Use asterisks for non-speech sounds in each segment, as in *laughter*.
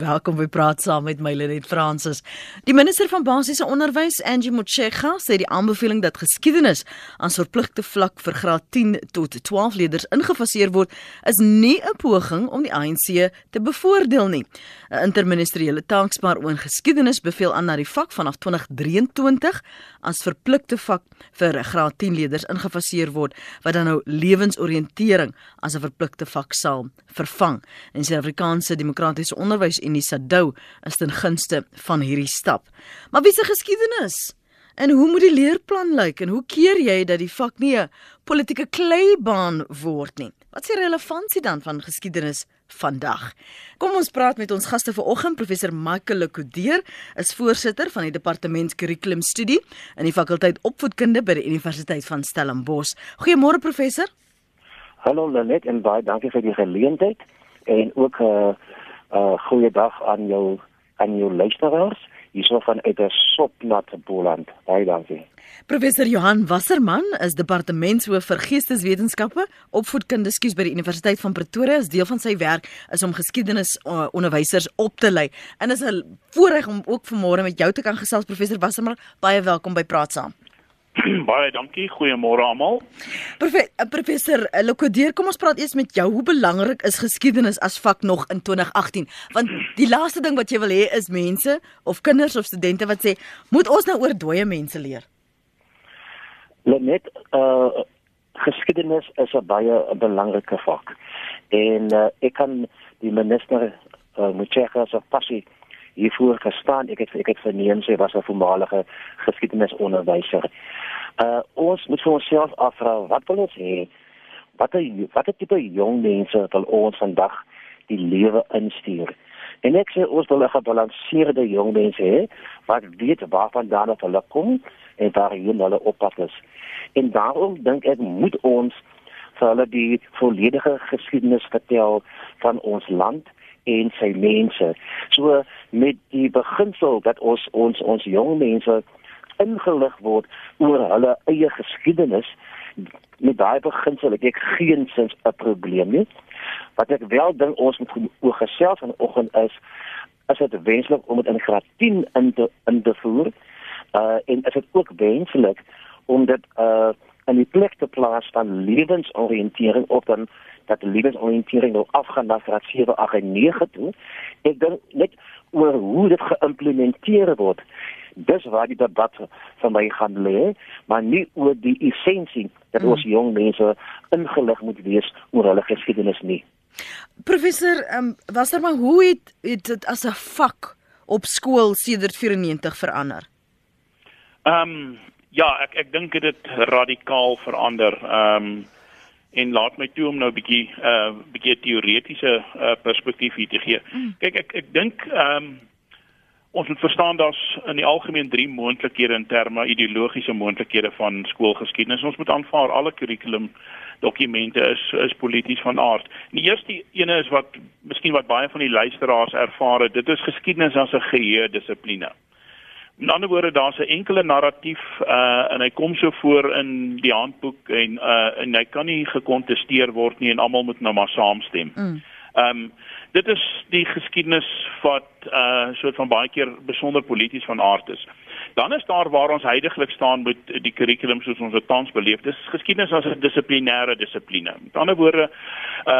Welkom by praat saam met my Lenet Fransis. Die minister van basiese onderwys, Angie Motshekga, sê die aanbeveling dat geskiedenis aan verpligte vlak vir graad 10 tot 12 leerders ingefaseer word, is nie 'n poging om die ANC te bevoordeel nie. 'n Interministeriële taakspan oor geskiedenis beveel aan na die vak vanaf 2023 as verpligte vak vir graad 10 leerders ingefaseer word, wat dan nou lewensoriëntering as 'n verpligte vak sal vervang. En Suid-Afrikaanse Demokratiese Onderwys Unie Sadou is ten gunste van hierdie stap. Maar wie se geskiedenis? En hoe moet die leerplan lyk en hoe keer jy dat die vak nie 'n politieke kleibaan word nie? Wat die relevantie dan van geskiedenis vandag? Kom ons praat met ons gaste vanoggend, professor Michael Lekodeer, is voorsitter van die departement kurrikulumstudie in die fakulteit opvoedkunde by die Universiteit van Stellenbosch. Goeiemôre professor. Hallo Lenet en baie dankie vir die geleentheid en ook 'n uh, uh goeiedag aan jou aan jou luisteraars hierso van uit 'n sopnat Boland. Baie dankie. Professor Johan Wasserman is departementshoof vir geesteswetenskappe, opvoedkunde skuis by die Universiteit van Pretoria. As deel van sy werk is om geskiedenis uh, onderwysers op te lei. En is 'n voorreg om ook vanmôre met jou te kan gesels professor Wasserman. Baie welkom by Praat Saam. *clears throat* Baie dankie. Goeiemôre almal. Profe eh, professor eh, Lokodeer, kom ons praat eers met jou. Hoe belangrik is geskiedenis as vak nog in 2018? Want die laaste ding wat jy wil hê is mense of kinders of studente wat sê, "Moet ons nou oor dooie mense leer?" Net uh geskiedenis is 'n baie 'n belangrike vak. En uh, ek kan die minister uh, Mutshekga se passie hiervoor gestaan. Ek het ek het verneem sy was 'n voormalige geskiedenisonderwyser. Uh ons moet vir onsself afvra wat wil ons hê? Watter watter tipe jong mense wil ons vandag die lewe instuur? En ek sê ons wil 'n gebalanseerde jong mense hê wat weet waarvan daarna hulle kom en waar hulle op pad is. En daarom dink ek moet ons vir hulle die volledige geskiedenis vertel van ons land en sy mense. So met die beginsel dat ons ons ons jong mense ingelig word oor hulle eie geskiedenis met daai beginsel ek, geen sins 'n probleem nie. Wat ek wel dink ons moet oor gesels vanoggend is as dit wenslik om dit in graad 10 in te in te voer. Uh en is dit ook wenslik om dit uh die plek te plaas van lewensoriëntering of dan dat die lewensoriëntering nou afgaan na graad 7, 8 en 9 toe. Ek dink net oor hoe dit geïmplementeer word. Dis waar die debat van my gaan lê, maar nie oor die essensie dat ons hmm. jong mense ingelig moet wees oor hulle geskiedenis nie. Professor, ehm um, was daar maar hoe het dit as 'n vak op skool sedert 94 verander? Ehm um, ja, ek ek dink dit het radikaal verander. Ehm um, en laat my toe om nou 'n bietjie 'n uh, bietjie teoretiese uh, perspektief hier te gee. Mm. Kyk ek ek dink ehm um, ons moet verstaan daar's in die algemeen drie moontlikhede in terme ideologiese moontlikhede van skoolgeskiedenis. Ons moet aanvaar alle kurrikulum dokumente is is polities van aard. Die eerste ene is wat miskien wat baie van die luisteraars ervaar het, dit is geskiedenis as 'n geheue dissipline. In ander woorde daar's 'n enkele narratief uh en hy kom so voor in die handboek en uh en hy kan nie gekontesteer word nie en almal moet nou maar saamstem. Mm. Um dit is die geskiedenis wat uh soort van baie keer besonder polities van aard is. Dan is daar waar ons heidaglik staan met die kurrikulum soos ons dit tans beleef. Dis geskiedenis as 'n dissiplinêre dissipline. Met ander woorde, uh,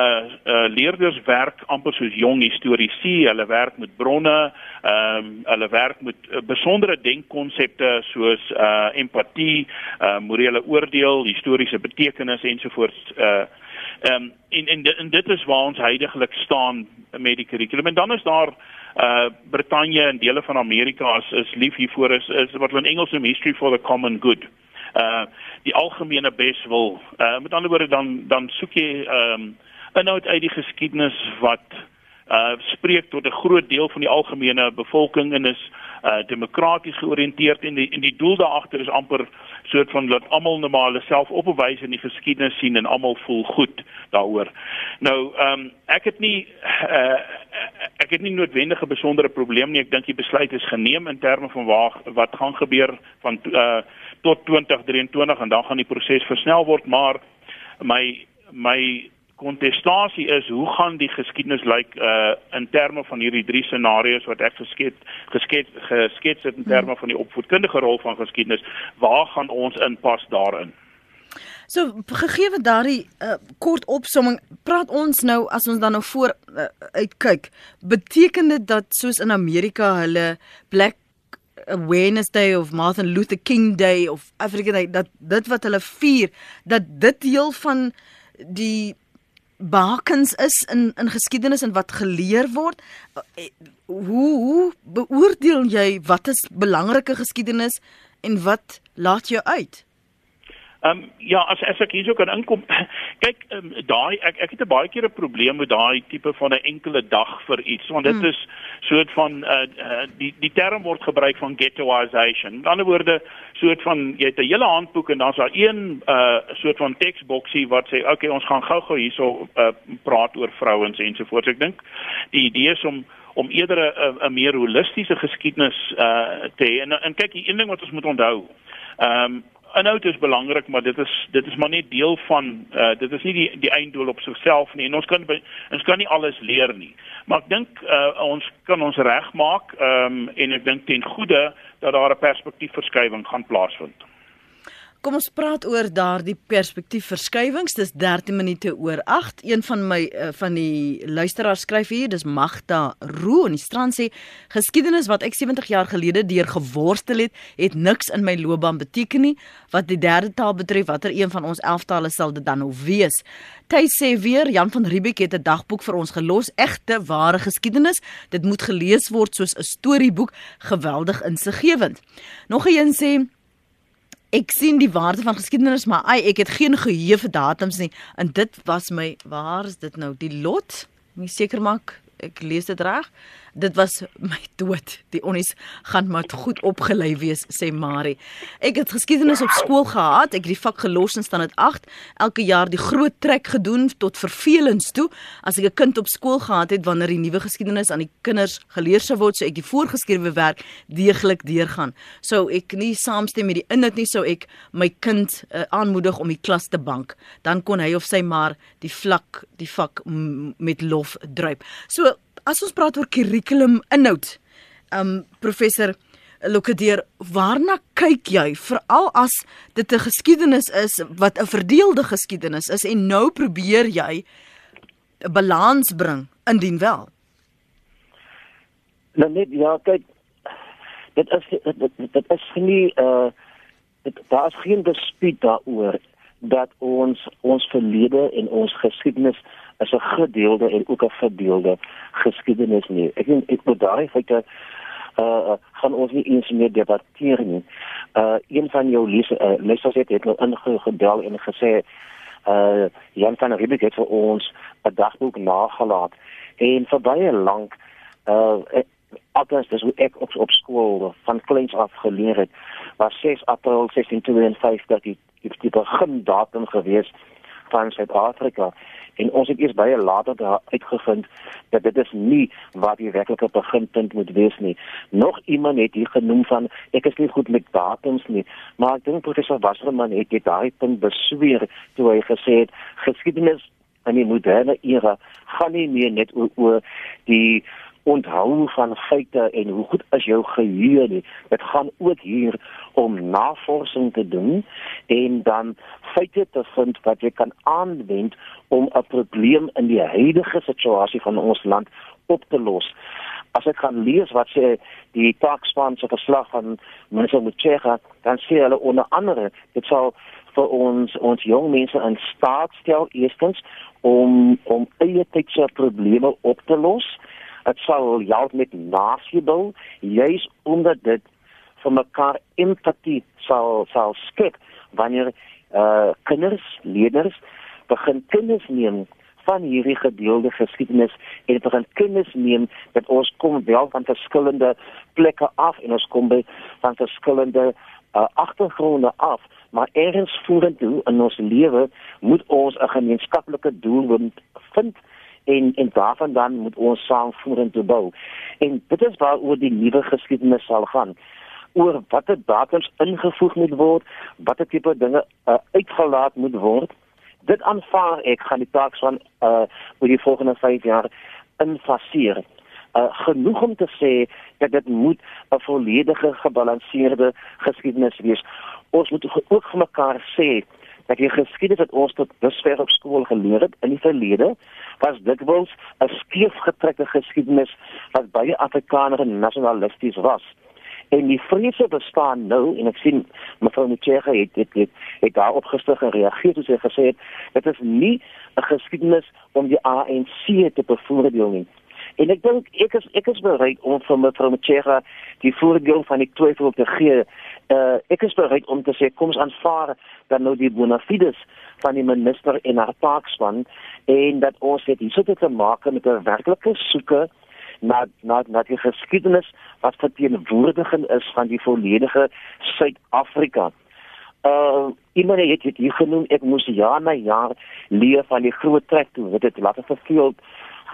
uh leerders werk amper soos jong historiese, hulle werk met bronne, ehm um, hulle werk met uh, besondere denkkonsepte soos uh empatie, uh morele oordeel, historiese betekenis ensovoorts uh Ehm um, en, en en dit is waar ons heidaglik staan met die kurrikulum. En dan is daar uh Brittanje en dele van Amerika is, is lief hiervoor is, is wat hulle in Engels noem history for the common good. Uh die algemene beswil. Uh met ander woorde dan dan soek jy ehm um, inhoud uit die geskiedenis wat uh spreek tot 'n groot deel van die algemene bevolking en is uh demokraties georiënteerd en die en die doel daar agter is amper soort van dat almal normale self opwys in die geskiedenis sien en almal voel goed daaroor. Nou ehm um, ek het nie uh ek het nie noodwendige besondere probleem nie. Ek dink die besluit is geneem in terme van waar wat gaan gebeur van uh tot 2023 en dan gaan die proses versnel word, maar my my kontestasie is hoe gaan die geskiedenis lyk uh in terme van hierdie drie scenario's wat ek geskets geskets geskets het in terme van die opvoedkundige rol van geskiedenis? Waar gaan ons inpas daarin? So gegee daardie uh, kort opsomming praat ons nou as ons dan nou voor uh, uitkyk beteken dit dat soos in Amerika hulle Black Awareness Day of Martin Luther King Day of African Day dat dit wat hulle vier dat dit deel van die bakens is in in geskiedenis en wat geleer word. Eh, hoe hoe beoordeel jy wat is belangrike geskiedenis en wat laat jou uit Ehm um, ja, as as ek hierso kan inkom. *laughs* Kyk, um, daai ek ek het 'n baie keer 'n probleem met daai tipe van 'n enkele dag vir iets, want dit hmm. is soort van uh, uh die die term word gebruik van ghettoization. In ander woorde, soort van jy het 'n hele handboek en dan's daar een uh soort van teksboksie wat sê, "Oké, okay, ons gaan gou-gou hierso uh praat oor vrouens ensovoorts." Ek dink die idee is om om eerder 'n 'n meer holistiese geskiedenis uh te hê. En, en kyk, die een ding wat ons moet onthou, ehm um, inhoud is belangrik, maar dit is dit is maar net deel van uh dit is nie die die einddoel op sigself nie. En ons kan ons kan nie alles leer nie. Maar ek dink uh ons kan ons regmaak ehm um, en ek dink ten goeie dat daar 'n perspektiefverskywing gaan plaasvind. Kom ons praat oor daardie perspektiefverskywings. Dis 13 minute oor 8. Een van my uh, van die luisteraars skryf hier, dis Magda Roo in die strand sê geskiedenis wat ek 70 jaar gelede deur geworstel het, het niks in my loopbaan beteken nie. Wat die derde taal betref, watter een van ons 11 tale sal dit dan nou wees? Ty sê weer Jan van Riebeeck het 'n dagboek vir ons gelos, egte ware geskiedenis. Dit moet gelees word soos 'n storieboek, geweldig insiggewend. Nog een sê Ek sien die waarde van geskiedenis, maar ai, ek het geen geheue vir datums nie. En dit was my, waar is dit nou? Die lot? Moet seker maak ek lees dit reg. Dit was my dood. Die onnies gaan maar goed opgelei wees, sê Marie. Ek het geskiedenis op skool gehad. Ek het die vak gelos in standaard 8. Elke jaar die groot trek gedoen tot vervelings toe. As ek 'n kind op skool gehad het wanneer die nuwe geskiedenis aan die kinders geleer sou word, sou ek die voorgeskrewe werk deeglik deurgaan. Sou ek nie saamstem met die inhoud nie, sou ek my kind uh, aanmoedig om die klas te bank. Dan kon hy of sy maar die vlak, die vak met lof druip. So as ons praat oor kurrikulum inhoud, um professor Lokadeer, waarna kyk jy veral as dit 'n geskiedenis is wat 'n verdeelde geskiedenis is en nou probeer jy 'n balans bring indien wel? Nou net ja, kyk dit is dit, dit is nie uh dit daar is geen dispuut daaroor dat ons ons verlede en ons geskiedenis is 'n gedeelde en ook 'n verdeelde geskiedenis nie. Ek dink ek moet daai feite uh gaan ons nie eens meer debatteer nie. Uh een van jou lesse uh, lessers het het nou ingedel en gesê uh Jan van Riebeeck het vir ons 'n dagboek nagelaat en vir baie lank uh Augustus dis hoe ek op op skool van kleins af geleer het was 6 April 1652 die die begin datum gewees van Suid-Afrika en ons het eers baie later uitgevind dat dit is nie wat die werklike beginpunt moet wees nie. Nog iemand het hier genoem van ek is nie goed met datums nie, maar ek dink professor Wasserman het dit daai punt besweer toe hy gesê het geskiedenis in die moderne era gaan nie meer net oor, oor die onthou van feite en hoe goed is jou geheue nie. Dit gaan ook hier om navorsing te doen en dan feite te vind wat jy kan aanwend om 'n probleem in die huidige situasie van ons land op te los. As ek gaan lees wat sê die takspan se verslag van minister Mutshega, dan sê hulle onder andere dit sal vir ons ons jong mense in staat stel eerstens om om eie tydse probleme op te los dit sal help met nasiebou juis omdat dit vir mekaar empatie sal sal skep wanneer uh kinders leerders begin kennis neem van hierdie gedeelde geskiedenis en begin kennis neem dat ons kom wel van verskillende plekke af en ons kom by van verskillende uh, agtergronde af maar ergens vorentoe in ons lewe moet ons 'n gemeenskaplike doel vind en en daarvan dan moet ons saam vorentoe bou. En dit is waaroor die nuwe geskiedenis sal gaan oor watter datums ingevoeg moet word, watter tipe dinge uh, uitgelaat moet word Dit aanvaar ek gaan die taak van uh oor die volgende 5 jaar infaseer. Uh genoeg om te sê dat dit moet 'n volledige gebalanseerde geskiedenis wees. Ons moet ook vir mekaar sê dat die geskiedenis wat ons tot dusver op skool geleer het in die verlede was dikwels 'n skeefgetrekte geskiedenis wat baie Afrikaners nasionalisties was. En die vrese bestaan nou en ek sien mevrou Mutjega het dit het, het daarop gister gereageer toe sy gesê het dit is nie 'n geskiedenis om die ANC te bevoordeel nie. En ek dink ek is ek is bereid om vir mevrou Mutjega die voordeel van die twyfel te gee. Uh, ek is bereid om te sê kom ons aanvaar dan nou die bona fides van die minister en haar taakspan en dat ons het hierso te maak met 'n werklike soeke na na na die geskiedenis wat verteenwoordiging is van die volledige Suid-Afrika. Uh iemand het dit genoem ek moes jaar na jaar leer van die groot trek toe dit laat verveel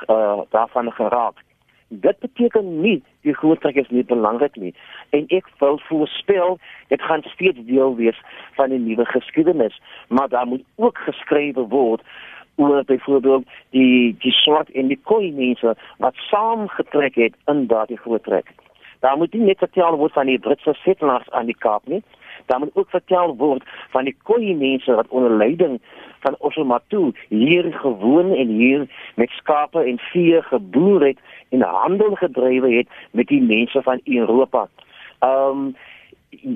uh daarvan geraak. Dit beteken nie die groot trek is nie belangrik nie en ek wil voorspel dit gaan steeds deel wees van 'n nuwe geskiedenis, maar daar moet ook geskrywe word oor byvoorbeeld die die swart en die koi mense wat saam getrek het in daardie groot trek. Daar moet nie net vertel word van die Britse settlers aan die Kaap nie. Daar moet ook vertel word van die koi mense wat onder leiding van Osomatu hier gewoon en hier met skape en vee geboer het en handel gedrywe het met die mense van Europa. Ehm um,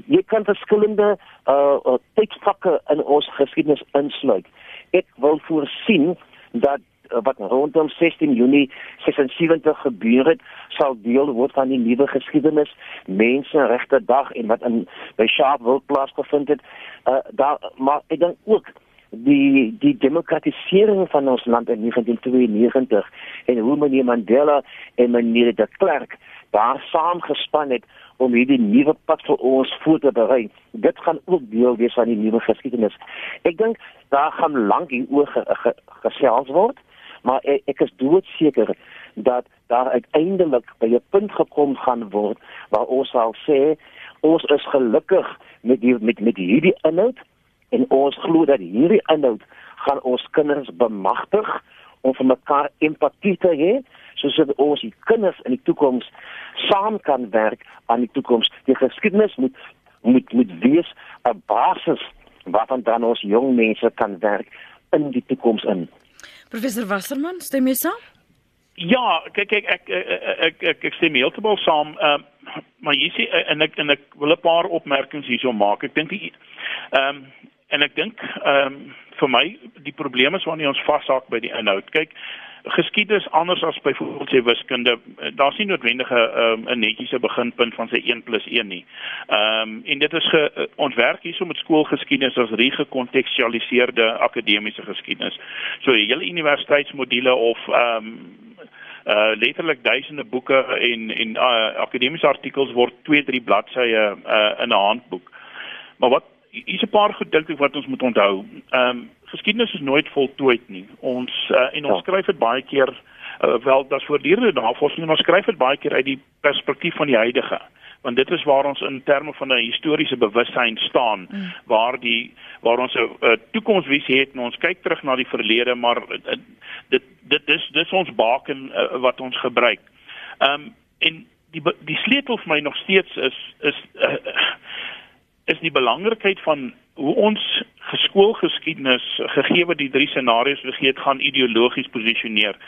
jy kan verskillende uh, uh tydvakke in ons geskiedenis insluit. Ek wil voorsien dat uh, wat rondom 16 Junie 76 gebeur het, sal deel word van die nuwe geskiedenis, menseregte dag en wat in by Sharpeville plaasgevind het. Uh daar maar ek dink ook die die demokratisering van ons land in 1992 en hoe meneer Mandela en meneer de Klerk daar saamgespan het om hierdie nuwe pad vir ons voor te berei. Dit gaan ook deel wees van die nuwe geskiedenis. Ek dink daar gaan lank hieroor ge, ge, gesels word, maar ek, ek is doodseker dat daar uiteindelik by 'n punt gekom gaan word waar ons sal sê ons is gelukkig met die met met hierdie inhoud en ons glo dat hierdie inhoud gaan ons kinders bemagtig om vir mekaar empatie te hê sodat ons die kinders in die toekoms saam kan werk aan die toekoms. Die geskiedenis moet moet moet wees 'n basis waarvan dan ons jong mense kan werk in die toekoms in. Professor Wasserman, stem jy saam? Ja, kyk kyk ek ek ek ek, stem heeltemal saam. Ehm uh, maar jy sê en ek en ek wil 'n paar opmerkings hierso maak. Ek dink ehm um, en ek dink ehm um, vir my die probleem is wanneer ons vashaak by die inhoud. Kyk, geskiedenis anders as byvoorbeeld sy wiskunde daar's nie noodwendige um, 'n netjiese beginpunt van sy 1 + 1 nie. Ehm um, en dit is ge, uh, ons werk hierso met skoolgeskiedenis as regekontekstualiseerde akademiese geskiedenis. So hele universiteitsmodule of ehm um, uh letterlik duisende boeke en en uh, akademiese artikels word 2 3 bladsye uh, in 'n handboek. Maar wat hier's 'n paar goed dink ek wat ons moet onthou. Ehm um, geskiedenis is nooit voltooid nie. Ons uh, en ons ja. skryf dit baie keer uh, wel dat voortdurende navorsing en ons skryf dit baie keer uit die perspektief van die huidige want dit is waar ons in terme van 'n historiese bewussyn staan mm. waar die waar ons 'n uh, toekomsvisie het en ons kyk terug na die verlede maar uh, dit dit dis dis ons baken uh, wat ons gebruik. Ehm um, en die die sleutel vir my nog steeds is is uh, is die belangrikheid van hoe ons geskoolgeskiedenis gegee word die drie scenario's vergeet gaan ideologies posisioneer.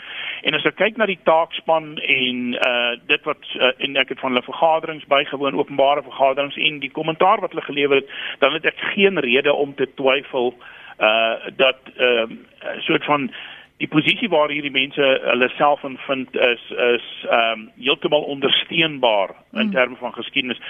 En as ek kyk na die taakspan en uh dit wat uh, en ek het van hulle vergaderings bygewoon, openbare vergaderings en die kommentaar wat hulle gelewer het, dan het ek geen rede om te twyfel uh dat ehm uh, soort van die posisie waar hierdie mense hulle self in vind is is ehm um, heeltemal ondersteunbaar in mm. terme van geskiedenis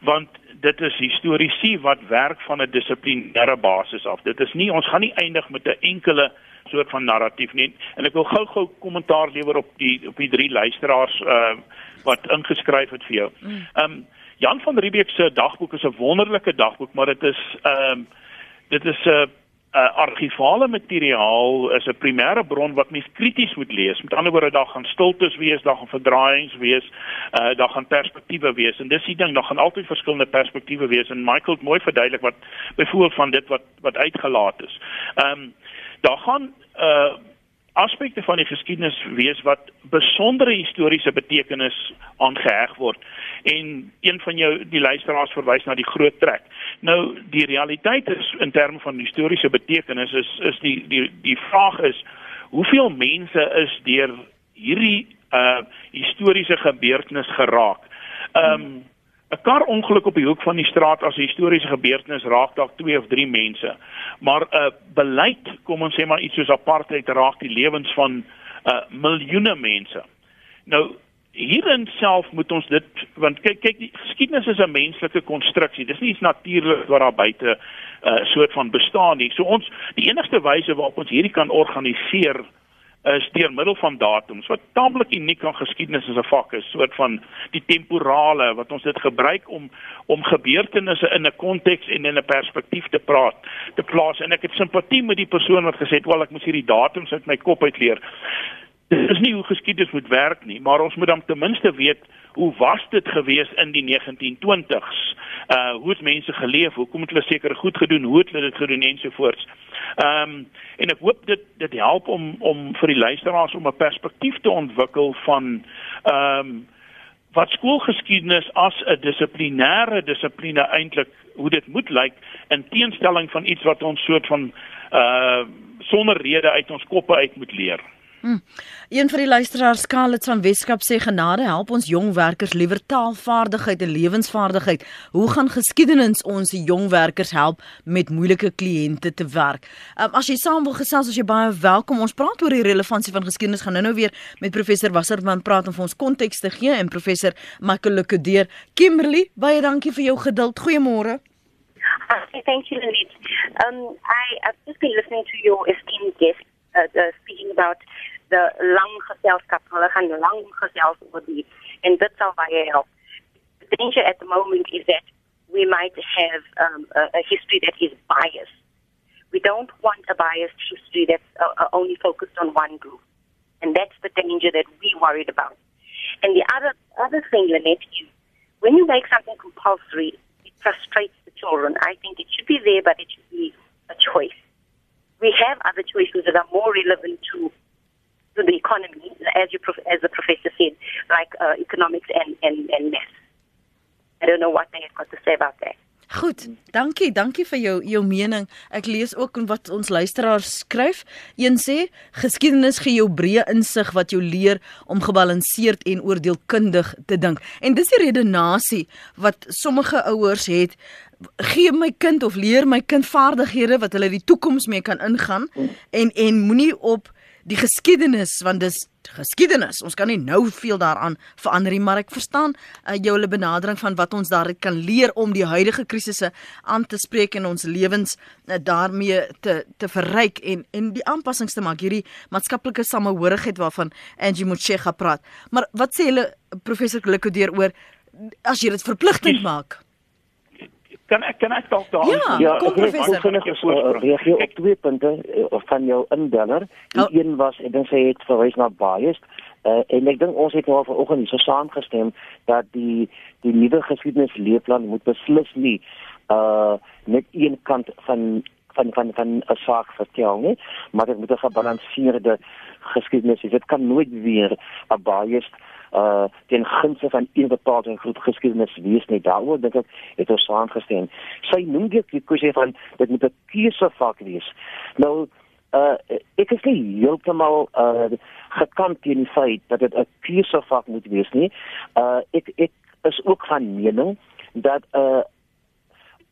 want dit is historiese wat werk van 'n dissiplinêre basis af. Dit is nie ons gaan nie eindig met 'n enkele soort van narratief nie. En ek wil gou-gou kommentaar lewer op die op die drie luisteraars uh wat ingeskryf het vir jou. Mm. Ehm um, Jan van Riebeeck se dagboek is 'n wonderlike dagboek, maar dit is ehm um, dit is 'n uh, uh, argivale materiaal is 'n primêre bron wat mens krities moet lees. Met ander woorde, daar gaan stiltes wees, daar gaan verdraaiings wees, uh, daar gaan perspektiewe wees en dis die ding, daar gaan altyd verskillende perspektiewe wees en Michael het mooi verduidelik wat byvoorbeeld van dit wat wat uitgelaat is. Ehm um, daar gaan uh aspekte van die geskiedenis wees wat besondere historiese betekenis aangeheg word. En een van jou die luisteraars verwys na die groot trek. Nou die realiteit is in terme van historiese betekenis is is die die die vraag is hoeveel mense is deur hierdie uh historiese gebeurtenis geraak. Ehm um, 'n karongeluk op die hoek van die straat as 'n historiese gebeurtenis raak dalk 2 of 3 mense. Maar 'n uh, beleid, kom ons sê maar iets soos apartheid raak die lewens van uh miljoene mense. Nou hierin self moet ons dit want kyk kyk die geskiedenis is 'n menslike konstruksie. Dis nie iets natuurlik wat daar buite 'n uh, soort van bestaan nie. So ons die enigste wyse waarop ons hierdie kan organiseer is deur middel van datums wat taamlik uniek aan geskiedenis as 'n vak is, soort van die temporale wat ons dit gebruik om om gebeurtenisse in 'n konteks en in 'n perspektief te praat, te plaas en ek het simpatie met die persoon wat gesê het, "Wel, ek moet hierdie datums uit my kop uitleer." Dit is nie hoe geskiedenis moet werk nie, maar ons moet dan ten minste weet hoe was dit gewees in die 1920s? Uh hoe het mense geleef? Hoekom het hulle seker goed gedoen? Hoe het hulle dit gedoen ensovoorts? Ehm um, en ek hoop dit dit help om om vir die luisteraars om 'n perspektief te ontwikkel van ehm um, wat skoolgeskiedenis as 'n dissiplinêre dissipline eintlik hoe dit moet lyk in teenstelling van iets wat ons soort van uh sonder rede uit ons koppe uit moet leer. Hmm. Een van die luisteraars Scarlett van Weskap sê genade help ons jong werkers liewer taalvaardigheid en lewensvaardigheid. Hoe gaan geskiedenis ons jong werkers help met moeilike kliënte te werk? Um, as jy saam wil gesels, as jy baie welkom. Ons praat oor die relevantie van geskiedenis. Gaan nou-nou weer met professor Wasserman praat om vir ons konteks te gee en professor Makelike Deur. Kimberly, baie dankie vir jou geduld. Goeiemôre. Okay, thank you, Lynette. Um, I, I've just been listening to your esteemed guest uh, uh, speaking about the lang geselskap, hulle gaan lang gesels oor die en dit sal baie help. The danger at the moment is that we might have um, a, a history that is biased. We don't want a biased history that's uh, uh, only focused on one group. And that's the danger that we worried about. And the other other thing, Lynette, is when you make something compulsory, it frustrates the children. I think it should be there, but it should be a choice. We have other choices that are more relevant to the economy, as you as the professor said, like uh, economics and, and, and math. I don't know what they have got to say about that. Goed, dankie, dankie vir jou jou mening. Ek lees ook wat ons luisteraars skryf. Een sê: "Geskiedenis gee jou breë insig wat jou leer om gebalanseerd en oordeelkundig te dink." En dis die redenasie wat sommige ouers het gee my kind of leer my kind vaardighede wat hulle die toekoms mee kan ingaan en en moenie op die geskiedenis want dis geskiedenis. Ons kan nie nou veel daaraan verander nie, maar ek verstaan uh, jou hulle benadering van wat ons daaruit kan leer om die huidige krisisse aan te spreek en ons lewens uh, daarmee te te verryk en en die aanpassings te maak hierdie maatskaplike samehorigheid waarvan Angie Motshega praat. Maar wat sê hulle professor Klikodeer oor as jy dit verpligtend maak? Kan ek kan ek dalk daar Ja, ja kom professor. Ek wil reageer op twee punte uh, van jou inbeller. Die oh. een was ek dink sy het verwys na bias. Uh, en ek dink ons het nou vanoggend so saamgestem dat die die nuwe geskiedenisleerplan moet beslis nie uh net een kant van van van van 'n saak vertel nie, maar dit moet 'n gebalanseerde geskiedenis wees. Dit kan nooit weer 'n bias uh ten gunste van een bepaalde groep geskiedenis wees nie. Daaroor dink ek het ons saamgestem. Sy noem dit die kwessie van dit moet 'n keusevak wees. Nou uh ek is nie heeltemal uh gekant teen die feit dat dit 'n keusevak moet wees nie. Uh ek ek is ook van mening dat uh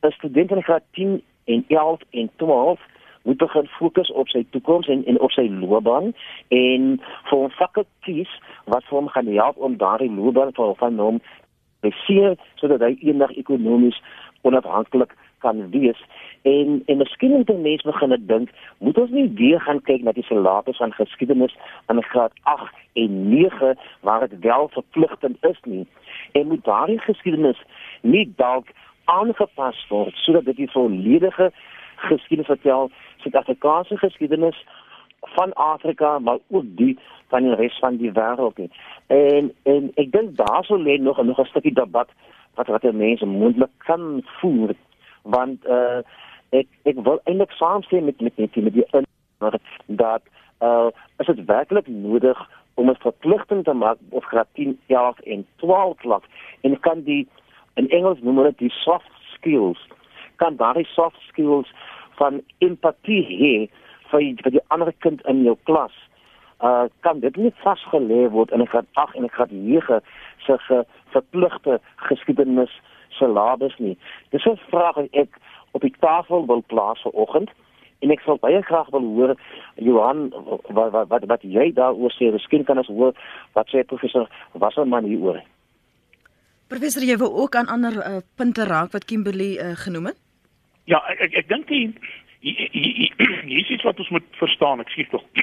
'n student in graad 10 en 11 en 12 moet begin fokus op sy toekoms en en op sy loopbaan. En vir hom vakke kies wat vir hom gaan help om daardie loopbaan vir van hom beseer sodat hy eendag ekonomies onafhanklik kan wees. En en miskien moet mense begin dink moet ons nie weer gaan kyk na die syllabus van geskiedenis in graad 8 en 9 waar dit wel verpligtend is nie. En moet daardie geskiedenis nie dalk aangepas word sodat dit die volledige geskiedenis vertel Suid-Afrikaanse geskiedenis van Afrika maar ook die van die res van die wêreld nie. En en ek dink daar sou lê nog nog 'n stukkie debat wat wat mense moontlik kan voer want uh ek ek wil eintlik saamstem met met met die dat uh is dit werklik nodig om 'n verpligting te maak op graad 10, 11 en 12 klas en kan die in Engels noem dit die soft skills kan daardie soft skills van empatie hê vir vir die ander kind in jou klas. Uh kan dit nie vasgelê word in 'n graad 8 en 'n graad 9 se ge, verpligte geskiedenis syllabus nie. Dis 'n vraag wat ek op die tafel wil plaas vanoggend en ek sal baie graag wil hoor Johan wat wat wat, wat jy daaroor sê. Miskien kan ons hoor wat sê professor Wasserman hieroor. Professor, jy wou ook aan ander uh, punte raak wat Kimberley uh, genoem het? Ja, ek ek, ek dink *clears throat* hier is iets wat ons moet verstaan. Ek sê tog. *clears throat*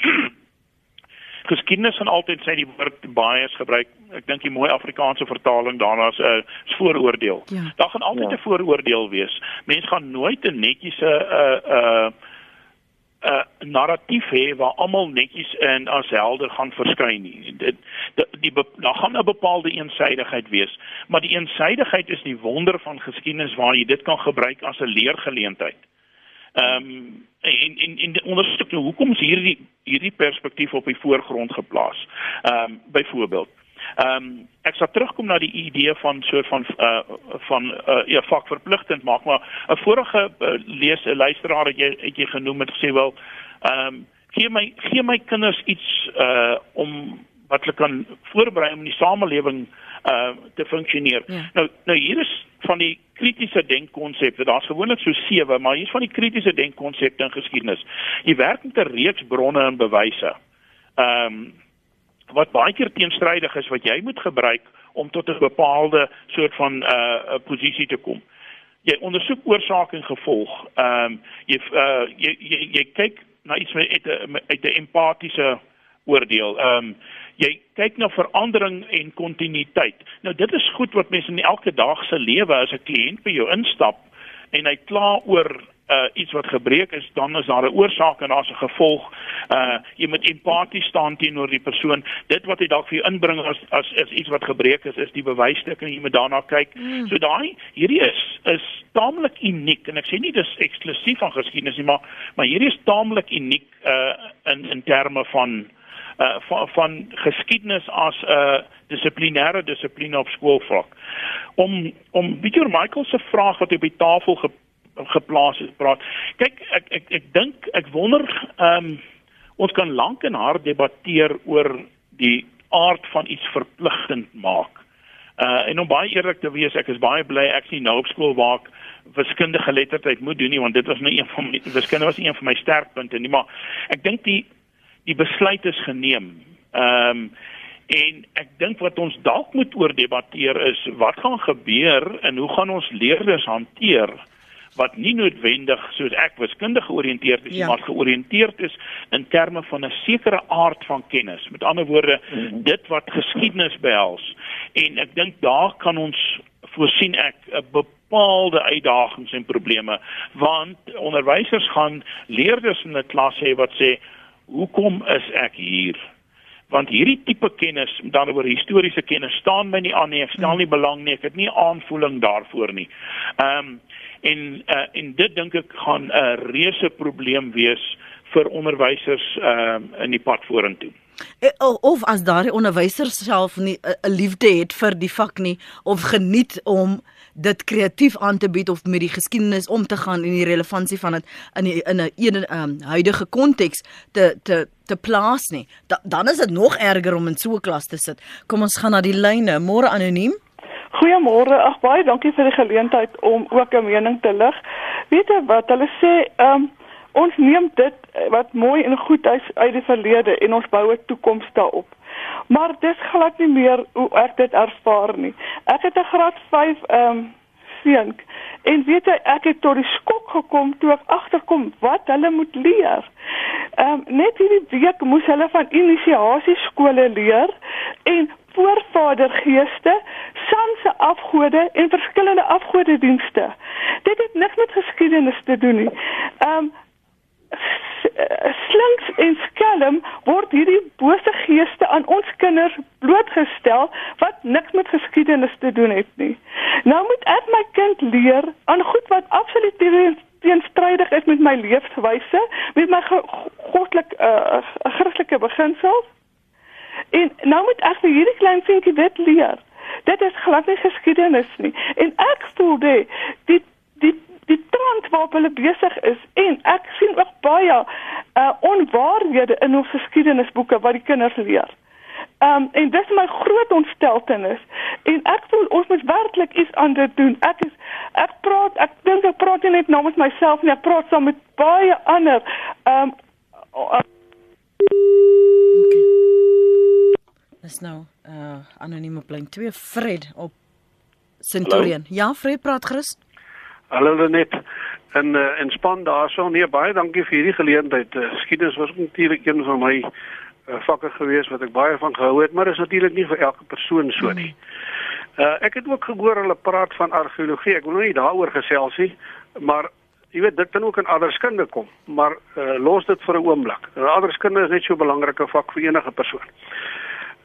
Geskiedenis gaan altyd sê die woord bias gebruik. Ek dink die mooi Afrikaanse vertaling daarna is 'n uh, vooroordeel. Ja. Daar gaan altyd 'n ja. vooroordeel wees. Mense gaan nooit 'n netjiese 'n uh, 'n uh, 'n uh, narratief hê waar almal netjies in as helder gaan verskyn nie. Dit die, die daar gaan 'n bepaalde eensydigheid wees, maar die eensydigheid is die wonder van geskiedenis waar jy dit kan gebruik as 'n leergeleentheid. Ehm um, en en en ondersoek nou hoekom is hierdie hierdie perspektief op die voorgrond geplaas. Ehm um, byvoorbeeld Ehm um, ek sal terugkom na die idee van soort van uh van uh ja vakverpligtend maak maar 'n vorige uh, lees 'n luisteraar het jy het jy genoem het gesê wel ehm um, gee my gee my kinders iets uh om wat hulle kan voorberei om in die samelewing uh te funksioneer. Ja. Nou nou hier is van die kritiese denkkonsepte. Daar's gewoonlik so 7, maar hier's van die kritiese denkkonsepte in geskiedenis. Jy werk met 'n reeks bronne en bewyse. Ehm um, wat baie keer teenstrydig is wat jy moet gebruik om tot 'n bepaalde soort van 'n uh, posisie te kom. Jy ondersoek oorsaak en gevolg. Ehm um, jy, uh, jy jy jy kyk na iets met uit 'n uit 'n empatiese oordeel. Ehm um, jy kyk na verandering en kontinuïteit. Nou dit is goed wat mense in elke dag se lewe as 'n kliënt by jou instap en hy kla oor uh iets wat gebreek is, dan is daar 'n oorsaak en daar's 'n gevolg. Uh jy moet empaties staan teenoor die persoon. Dit wat hy dalk vir jou inbring as as is iets wat gebreek is, is die bewysstukke en jy moet daarna kyk. Mm. So daai hierdie is is taamlik uniek en ek sê nie dis eksklusief van geskiedenis nie, maar maar hierdie is taamlik uniek uh in in terme van uh van, van geskiedenis as 'n uh, dissiplinêre dissipline op skoolvlak. Om om Pieter Michael se vraag wat op die tafel ge geplaas het praat. Kyk, ek ek ek dink ek wonder ehm um, ons kan lank en hard debatteer oor die aard van iets verpligtend maak. Uh en om baie eerlik te wees, ek is baie bly ek sien nou op skool waar ek wiskundige geletterdheid moet doen nie want dit was nou een van my wiskunde was een van my sterkpunte nie, maar ek dink die die besluit is geneem. Ehm um, en ek dink wat ons dalk moet oor debatteer is wat gaan gebeur en hoe gaan ons leerders hanteer? Wat nie noodwendig soos ek wiskundig georiënteerd is, ja. maar georiënteerd is in terme van 'n sekere aard van kennis. Met ander woorde, mm -hmm. dit wat geskiedenis behels. En ek dink daar kan ons voorsien ek 'n bepaalde uitdagings en probleme want onderwysers gaan leerders in 'n klas hê wat sê hoekom is ek hier want hierdie tipe kennis dan oor historiese kennis staan my nie aan nie ek stel nie belang nie ek het nie aanvoeling daarvoor nie. Ehm um, en uh, en dit dink ek gaan 'n reuse probleem wees vir onderwysers uh, in die pad vorentoe. Eh, of as daardie onderwysers self nie 'n liefde het vir die vak nie of geniet om dit kreatief aan te bied of met die geskiedenis om te gaan en die relevantie van dit in die, in 'n een um, huidige konteks te te te plaas nie. Da, dan is dit nog erger om in so 'n klas te sit. Kom ons gaan na die lyne. Môre anoniem. Goeiemôre. Ag baie dankie vir die geleentheid om ook 'n mening te lig. Weet jy wat hulle sê, ehm um, ons neem dit wat mooi en goed is uit die verlede en ons bou 'n toekoms daarop. Maar dis glad nie meer hoe ek dit ervaar nie. Ek het 'n graad 5 ehm um, seun en weet jy ek het tot die skok gekom toe ek agterkom wat hulle moet leer. Ehm um, net hierdie week moes hulle van inisiasie skole leer en voorvadergeeste, sanse afgode en verskillende afgodedienste. Dit het niks met geskiedenis te doen nie. Ehm um, slinks en skelm word hierdie bose geeste aan ons kinders blootgestel wat niks met geskiedenis te doen het nie. Nou moet ek my kind leer aan goed wat absoluut teenstrydig is met my leefwyse, met my goddelike uh, Christelike beginsels. En nou moet ek vir hierdie klein seentjie dit leer. Dit is glad nie geskiedenis nie. En ek voel dit die die die trant waarop hulle besig is en ek sien ook baie uh onwaarhede in ons geskiedenisboeke wat die kinders leer. Um en dis my groot ontsteltenis en ek voel ons moet werklik iets aan dit doen. Ek is ek praat ek dink ek praat nie net namens myself nie, ek praat saam met baie ander um uh, okay. Dis nou uh anonieme plein 2 Fred op Centurion. Hallo? Ja, Fred praat gerus. Hallo net en uh, en span daarso nee baie dankie vir hierdie geleentheid. Uh, Geskiedenis was natuurlik een van my uh, vakke gewees wat ek baie van gehou het, maar is natuurlik nie vir elke persoon so nie. Uh, ek het ook gehoor hulle praat van argeologie. Ek wil nou nie daaroor gesels nie, maar jy weet dit kan ook in aardeskunde kom, maar uh, los dit vir 'n oomblik. Aardeskunde is net so 'n belangrike vak vir enige persoon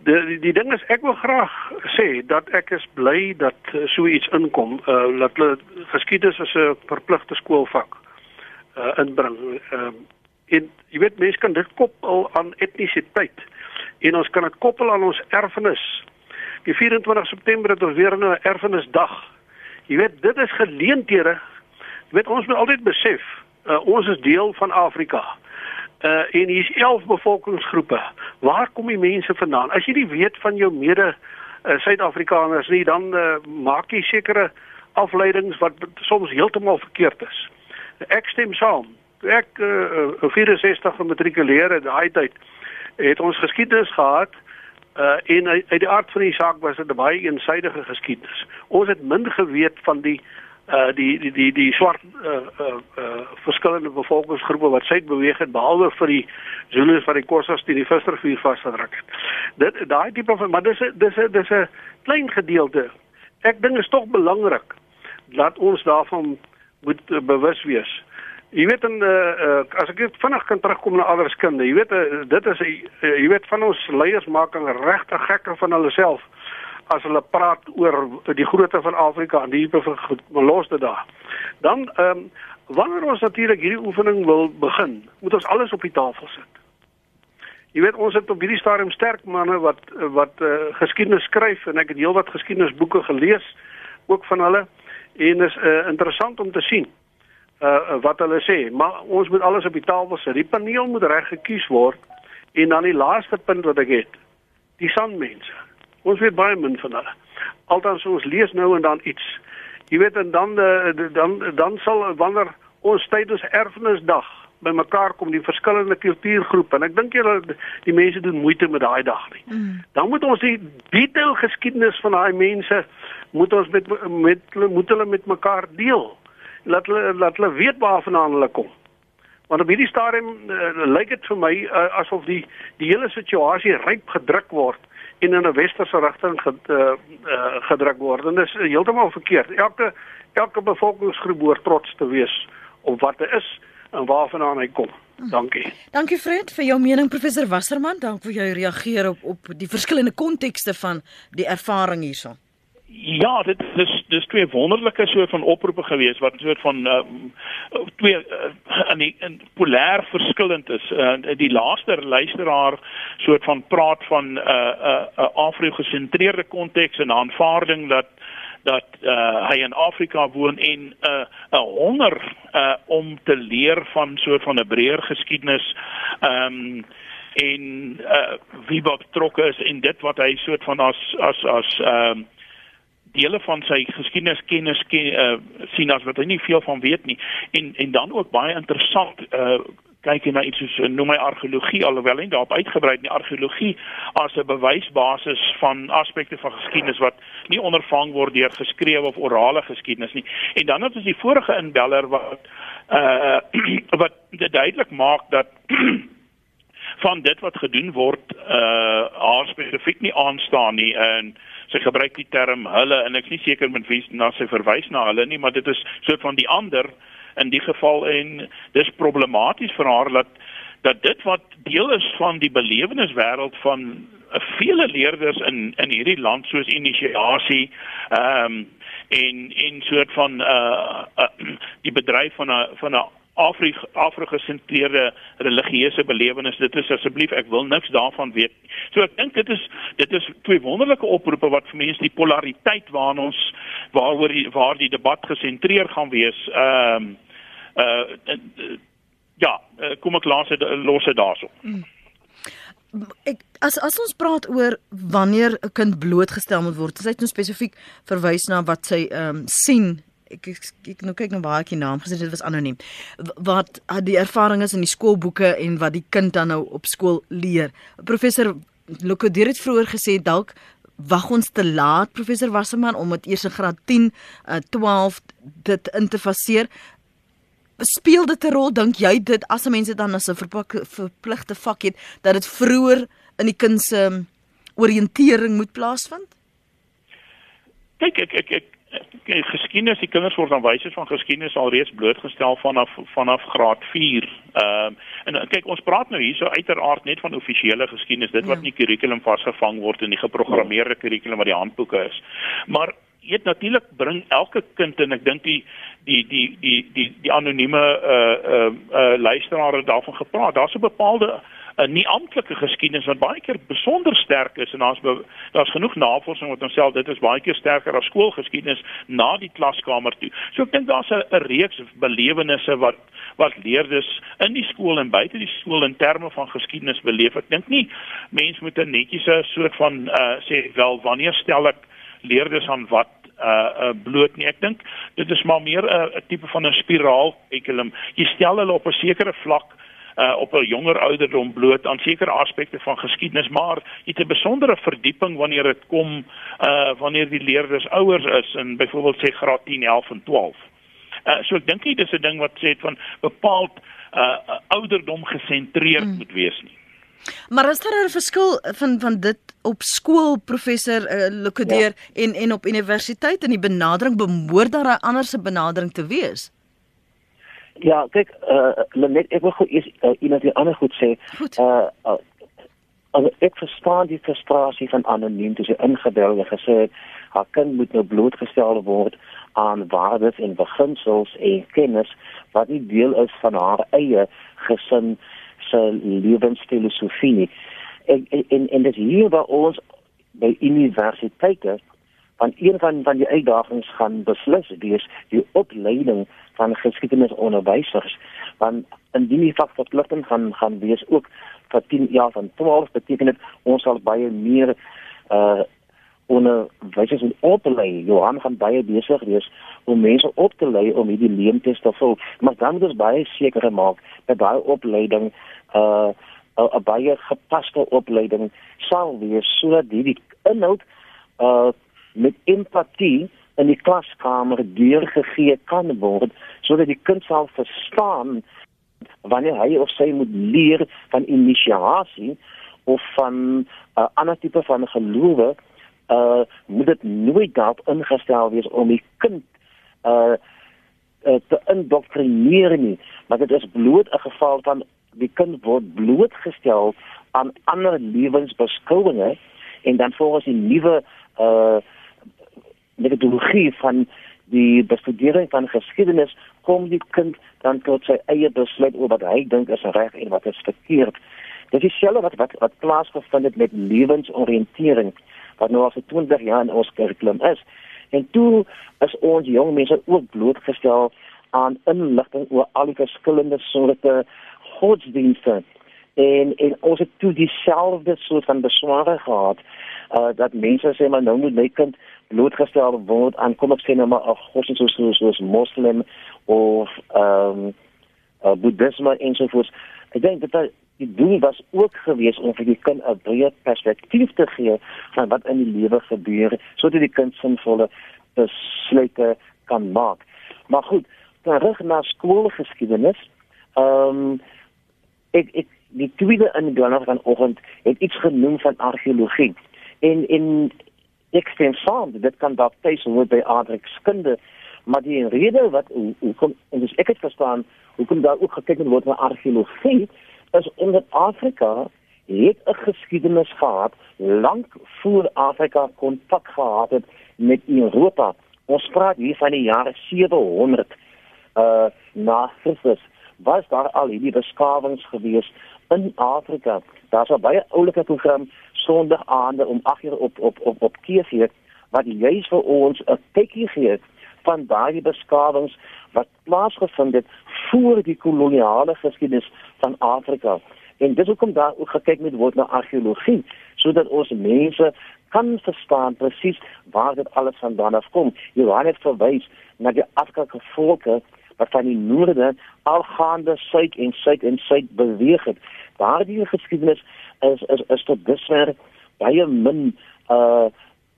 die, die die ding is ek wil graag sê dat ek is bly dat uh, so iets inkom uh, dat hulle geskiedenis as 'n verpligte skoolvak uh, inbring. Ehm uh, en jy weet mense kan dit koppel aan etnisiteit en ons kan dit koppel aan ons erfenis. Die 24 September het ons weer 'n erfenisdag. Jy weet dit is geleenthede. Jy weet ons moet altyd besef uh, ons is deel van Afrika uh en hier's 11 bevolkingsgroepe. Waar kom die mense vandaan? As jy nie weet van jou mede uh, Suid-Afrikaners nie, dan uh, maak jy sekere afleidings wat soms heeltemal verkeerd is. Ek stem saam. Ek uh, 64 gematrikuleer het daai tyd het ons geskiedenis gehad uh en uit die aard van die saak was dit 'n baie eensidedige geskiedenis. Ons het min geweet van die uh die die die die swart uh uh, uh verskillende bevolkingsgroepe wat suid beweeg het behalwe vir die Zulus wat die Khoisas teen die Visrivier vasgedruk het. Dit daai tipe van maar dis dis dis 'n klein gedeelte. Ek dink is tog belangrik dat ons daarvan moet uh, bewus wees. Jy weet en uh, uh as ek vinnig kan terugkom na allerskunde, jy weet uh, dit is uh, jy weet van ons leiers maak 'n regte gekke van hulle self as hulle praat oor die grootte van Afrika en die van los dit daar. Dan ehm um, wanneer ons natuurlik hierdie oefening wil begin, moet ons alles op die tafel sit. Jy weet ons het op hierdie stadium sterk manne wat wat uh, geskiedenis skryf en ek het heelwat geskiedenisboeke gelees ook van hulle en is uh, interessant om te sien uh wat hulle sê, maar ons moet alles op die tafel sit. Die paneel moet reg gekies word en dan die laaste punt wat ek het, die sandmense. Ons weet baie min van hulle. Altans ons lees nou en dan iets. Jy weet en dan uh, dan dan sal wanneer ons tydens erfenisdag bymekaar kom die verskillende kultuurgroepe en ek dink julle die mense doen moeite met daai dag nie. Mm. Dan moet ons die detail geskiedenis van daai mense moet ons met met moet hulle met mekaar deel. Laat hulle laat hulle weet waarvandaan hulle kom. Want op hierdie stadium uh, lyk dit vir my uh, asof die die hele situasie ryp gedruk word en in 'n westerse rigting ge, uh, uh, gedruk word. En dit is heeltemal verkeerd. Elke elke bevolkingsgroep behoort trots te wees op wat hy is en waarvandaan hy kom. Dankie. Dankie Fred vir jou mening professor Wasserman. Dank vir jou reageer op op die verskillende kontekste van die ervaring hierso. Ja, dit is dis twee wonderlike soort van oproepe gewees wat soort van uh, twee uh, in die in polêr verskillend is. Uh, die laaste luisteraar soort van praat van 'n uh, 'n uh, uh, Afro-gesentreerde konteks en aanvaarding dat dat uh, hy in Afrika woon en 'n uh, 'n honger uh, om te leer van soort van 'n breër geskiedenis. Ehm um, en uh, wie betrokke is en dit wat hy soort van as as as ehm um, dele van sy geskiedeniskennis ken, uh, sien as wat hy nie veel van weet nie. En en dan ook baie interessant uh, kyk jy na iets soos noem my argeologie alhoewel en daarop uitgebrei in die argeologie as 'n bewysbasis van aspekte van geskiedenis wat nie ondervang word deur geskrewe of orale geskiedenis nie. En dan het ons die vorige inbeller wat uh *clears throat* wat dit duidelik maak dat *clears throat* van dit wat gedoen word uh haar spesifiek nie aanstaan nie. En uh, sy gebruik die term hulle en ek is nie seker met wie na sy verwys na hulle nie, maar dit is so van die ander in die geval en dis problematies vir haar dat dat dit wat deel is van die beleweniswêreld van vele leerders in in hierdie land soos inisiasie ehm um, en en soort van uh, uh die bedryf van 'n van 'n Afrik Afrika-gesentreerde religieuse belewenis. Dit is asseblief ek wil niks daarvan weet. So ek dink dit is dit is twee wonderlike oproepe wat vir mense die polariteit waarna ons waaroor die waar die debat gesentreer gaan wees. Ehm um, uh, uh ja, kom ek dit los dit daarso. Mm ek as as ons praat oor wanneer 'n kind blootgestel moet word, sy het nou spesifiek verwys na wat sy ehm um, sien. Ek, ek ek nou kyk nou baie ek naam gesê dit was anoniem. Wat die ervaring is in die skoolboeke en wat die kind dan nou op skool leer. Professor Lokodeer het vroeër gesê dalk wag ons te laat professor Wasserman om dit eers in graad 10, uh, 12 dit in te faseer speel dit 'n rol dink jy dit as 'n mens dit dan as 'n verpligte vak het dat dit vroeër in die kind se um, oriëntering moet plaasvind? Kyk ek ek ek kyk *laughs* geskiedenis die kinders word aanwysers van geskiedenis alreeds blootgestel vanaf vanaf graad 4. Ehm um, en kyk ons praat nou hierso uiteraard net van offisiële geskiedenis dit wat ja. in die kurrikulum vasgevang word in die geprogrammeerde kurrikulum wat die handboeke is. Maar eet natuurlik bring elke kind en ek dink die die die die die die anonieme uh uh, uh luisteraars het daarvan gepraat. Daar's 'n bepaalde 'n nie amptelike geskiedenis wat baie keer besonder sterk is en daar's daar's genoeg navorsing wat ons sê dit is baie keer sterker as skoolgeskiedenis na die klaskamer toe. So ek dink daar's 'n reeks belewennisse wat wat leerders in die skool en buite die skool in terme van geskiedenis beleef. Ek dink nie mense moet 'n netjies 'n soort van uh sê wel wanneer stel ek leerders aan wat uh, uh bloot nie. Ek dink dit is maar meer 'n uh, tipe van 'n spiraal ekelum. Jy stel hulle op 'n sekere vlak uh op 'n jonger ouderdom bloot aan sekere aspekte van geskiedenis, maar het 'n besondere verdieping wanneer dit kom uh wanneer die leerders ouers is in byvoorbeeld sê graad 10, 11 en 12. Uh so ek dink nie dis 'n ding wat sê van bepaald uh ouderdom gesentreerd mm. moet wees nie. Maar is daar 'n verskil van van dit op skool professor uh, Lukadeer ja. en en op universiteit in die benadering behoort daar 'n ander se benadering te wees? Ja, kyk, uh, net ek wil gou eers uh, iemand die ander goed sê. Goed. Uh, uh, ek verstaan die frustrasie van anoniem toe sy ingebel het gesê haar kind moet nou blootgestel word aan waardes en beginsels en kennis wat nie deel is van haar eie gesin se lewensfilosofie nie. En en en dit hier waar ons by universiteite van een van van die uitdagings gaan beslis wees die opleiding van geskiedenisonderwysers want indien die vak verpligting gaan gaan wees ook vir 10 jaar van 12 beteken dit ons sal baie meer uh onderwysers en op te lei Johan gaan baie besig wees om mense op te lei om hierdie leemtes te vul. Maar dan moet ons baie seker maak dat daai opleiding uh 'n baie gepaste opleiding sal wees sodat hierdie inhoud uh met empatie in die klaskamer deurgegee kan word sodat die kind sal verstaan wanneer hy of sy moet leer van inisiasie of van 'n uh, ander tipe van gelowe uh moet dit nooit daarop ingestel wees om die kind uh, uh te indoktrineer nie maar dit is bloot 'n geval van die kind word blootgestel aan ander lewensbeskouinge en dan volgens die nuwe uh metodologie van die bestudering van geskiedenis kom die kind dan tot sy eie besluit oor wat hy dink is reg en wat is verkeerd. Dit is selfs wat wat wat plaasgevind het met lewensoriëntering wat nou al vir 20 jaar in ons kurrikulum is. En toe is ons jong mense ook blootgestel aan inligting oor al die verskillende soorte godsdienste en en ons het toe dieselfde soort van besware gehad uh dat mense sê maar nou moet my kind blootgestel word aan kom ek sê nou maar 'n godsdienst soos soos, soos moslim of ehm um, uh, boeddhisme en so voort. Ek dink dat die doel was ook geweest om vir die kind 'n breë perspektief te gee van wat in die lewe gebeur sodat die kind sinvolle besluite kan maak. Maar goed terug na skoolgeskiedenis ehm um, ek ek die tweede in die donderdag vanoggend het iets genoem van argeologie en en ek stem saam dit kan dalk tuis hoor by aardrykskunde maar die rede wat hoekom en dis ek het verstaan hoekom daar ook gekyk word na argeologie is omdat Afrika het 'n geskiedenis gehad lank voor Afrika kontak gehad het met Europa Ons praat hier van die jare 700 uh na Christus. Was daar al hierdie beskawings gewees in Afrika? Daar's 'n baie oulike program Sondag aande om 8 uur op op op op TV wat juis vir ons 'n kykie gee van daardie beskawings wat plaasgevind het voor die koloniale geskiedenis van Afrika. En dis hoekom daar ook gekyk moet word na argeologie sodat ons mense kan verstaan presies waar dit alles vandaan afkom. Johan het verwys na die Afrikaanse volke wat van die noorde algaande suid en suid en suid beweeg het. Daardie geskiedenis is is is tot dusver baie min uh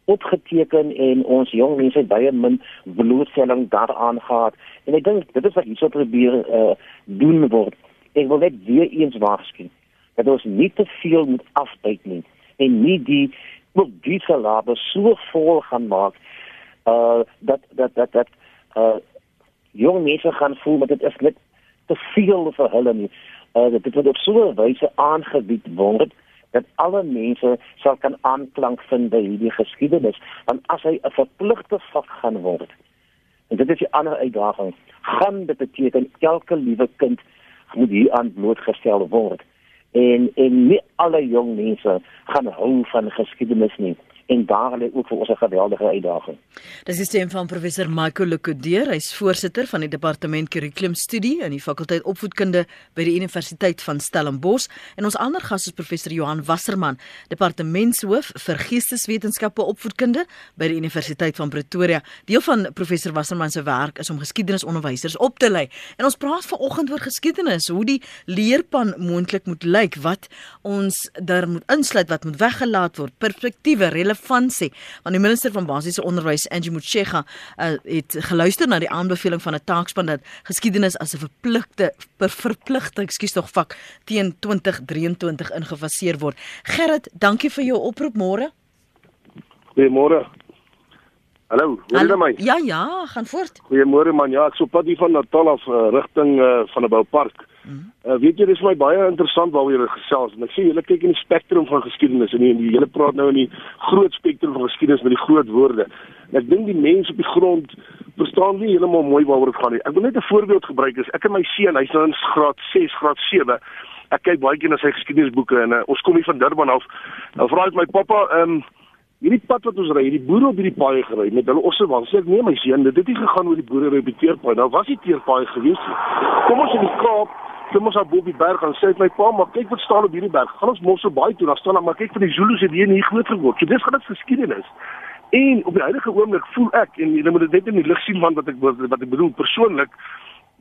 opgeteken en ons jong mense het baie min blootstelling daaraan gehad. En ek dink dit is wat hierso probeer uh doen word. Ek wil net weer eens waarsku dat ons nie te veel moet afbyt nie en nie die ook die salabe so vol gaan maak uh dat dat dat dat uh jong mense gaan voel dat dit is net te veel vir hulle nie. Uh dit moet op so 'n wyse aangebied word dat alle mense sal kan aanklank vind by hierdie geskiedenis want as hy 'n verpligte vak gaan word en dit is 'n ander uitdaging gaan dit beteken elke liewe kind moet hier aan blootgestel word en en nie alle jong mense gaan hou van geskiedenis nie en daar lê ook vir ons 'n geweldige uitdaging. Dis die stem van professor Michael Lekodeer, hy's voorsitter van die departement kurrikulumstudie in die fakulteit opvoedkunde by die Universiteit van Stellenbosch en ons ander gas is professor Johan Wasserman, departementshoof vir geesteswetenskappe opvoedkunde by die Universiteit van Pretoria. Deel van professor Wasserman se werk is om geskiedenisonderwysers op te lei. En ons praat vanoggend oor geskiedenis, hoe die leerpan moontlik moet lyk, wat ons daar moet insluit, wat moet weggelaat word, perspektiewe, relevantie want die minister van basiese onderwys Angie Motshega uh, het geluister na die aanbeveling van 'n taakspan dat geskiedenis as 'n verpligte per verpligte ekskuus tog vak teen 2023 ingefaseer word. Gerrit, dankie vir jou oproep môre. Goeiemôre. Hallo, hoor jy my? Ja, ja, gaan voort. Goeiemôre man. Ja, ek sou pad hier van Natal af uh, rigting uh, van 'n boupark. Uh, weet jy dis vir my baie interessant waaroor jy gesels en ek sê julle kyk in die spektrum van geskiedenis en die hele praat nou in die groot spektrum van geskiedenis met die groot woorde. En ek dink die mense op die grond verstaan nie heeltemal mooi waaroor dit gaan nie. Ek wil net 'n voorbeeld gebruik is ek en my seun, hy's nou in graad 6, graad 7. Ek kyk baie keer na sy geskiedenisboeke en uh, ons kom hier van Durban af. Nou vra ek my pappa, ehm um, hierdie pad wat ons ry, hierdie boere op hierdie paai gery met hulle osse wang. Sê ek nee my seun, dit het nie gegaan oor die boere op die teerpaai. Nou was die teerpaai gewees. Kom ons in die Kaap klim ons op die berg en sê my pa maar kyk wat staan op hierdie berg. Gaan ons mos so baie toe, dan staan maar kyk vir die Zulus het hier nie groot geword. So dis gaan dit geskiedenis. En op die huidige oomblik voel ek en jy moet dit net in die lig sien van wat ek wat ek bedoel persoonlik.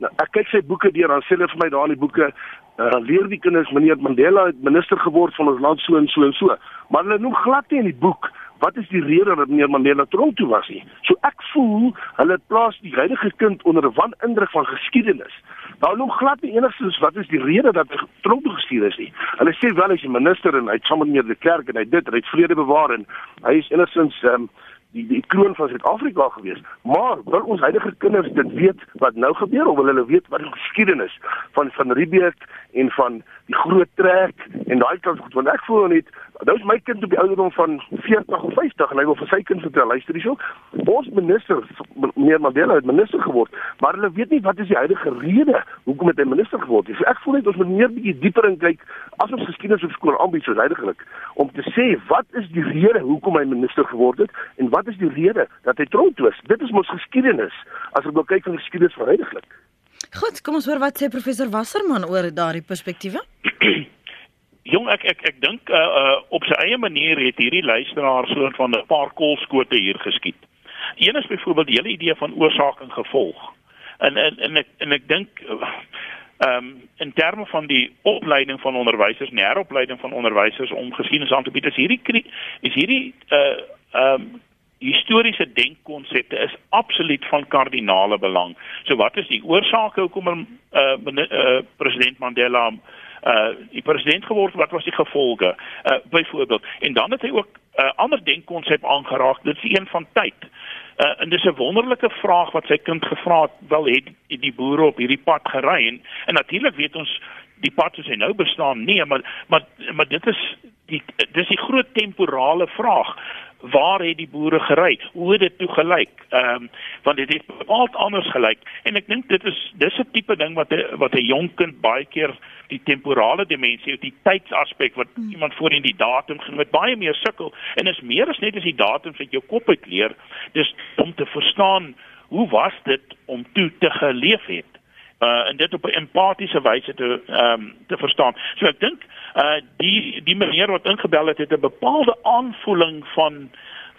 Nou, ek kyk sy boeke deur dan sê hulle vir my daar in die boeke uh, leer die kinders meneer Mandela het minister geword van ons land so en so en so. Maar hulle noem glad nie in die boek wat is die rede dat meneer Mandela tronk toe was nie. So ek voel hulle plaas die huidige kind onder 'n wanindruk van geskiedenis. Nou noem glad nie enigstens wat is die rede dat hy tronk toe gestuur is nie. Hulle sê wel hy's 'n minister en hy't saam met meneer de Klerk en hy dit, hy het vrede bewaar en hy is enigstens ehm um, die die kroon van Suid-Afrika gewees. Maar wil ons huidige kinders dit weet wat nou gebeur of wil hulle weet wat die geskiedenis van van Riebeeck en van die groot trek en daai kant goed want ek voel net nou is my kind op die ouderdom van 40 of 50 en hy wil vir sy kind vertel. Luister hierso ons minister meneer Mandela het minister geword maar hulle weet nie wat is die huidige rede hoekom het hy minister geword so ek voel net ons moet meer bietjie dieper in kyk as ons geskiedenis op skool aanbied soos heidaglik om te sê wat is die rede hoekom hy minister geword het en wat is die rede dat hy tronk toe is dit is mos geskiedenis as ons kyk van geskiedenis van heidaglik. Goed, kom ons hoor wat sê professor Wasserman oor daardie perspektiewe. *clears throat* Jong ek ek ek dink uh, uh op sy eie manier het hierdie luisteraar so van 'n paar kolskote hier geskiet. Een is byvoorbeeld die hele idee van oorsaak en gevolg. En en en ek en ek dink ehm uh, um, in terme van die opleiding van onderwysers, nie heropleiding van onderwysers om geskiedenis aan te bied, is hierdie is hierdie uh ehm um, historiese denkkonsepte is absoluut van kardinale belang. So wat is die oorsake hoekom uh, uh president Mandela uh die president geword wat was die gevolge? Uh byvoorbeeld en dan het hy ook 'n uh, ander denkkonsep aangeraak. Dit is een van tyd. Uh en dis 'n wonderlike vraag wat sy kind gevra het. Wel het die boere op hierdie pad gery en, en natuurlik weet ons die pad soos hy nou bestaan nee maar maar maar dit is die dis die groot temporale vraag waar het die boere gery? Hoe het dit toe gelyk? Ehm um, want dit het bepaald anders gelyk en ek dink dit is dis 'n tipe ding wat 'n wat 'n jong kind baie keer die temporale dimensie of die tydsaspek wat hmm. iemand voorheen die datum genoem het baie meer sukkel en is meer as net as die datum wat jou kop uit leer. Dis om te verstaan hoe was dit om toe te geleef het uh en dit op 'n empatiese wyse te ehm um, te verstaan. So ek dink uh die die meneer wat ingebel het het 'n bepaalde aanvoeling van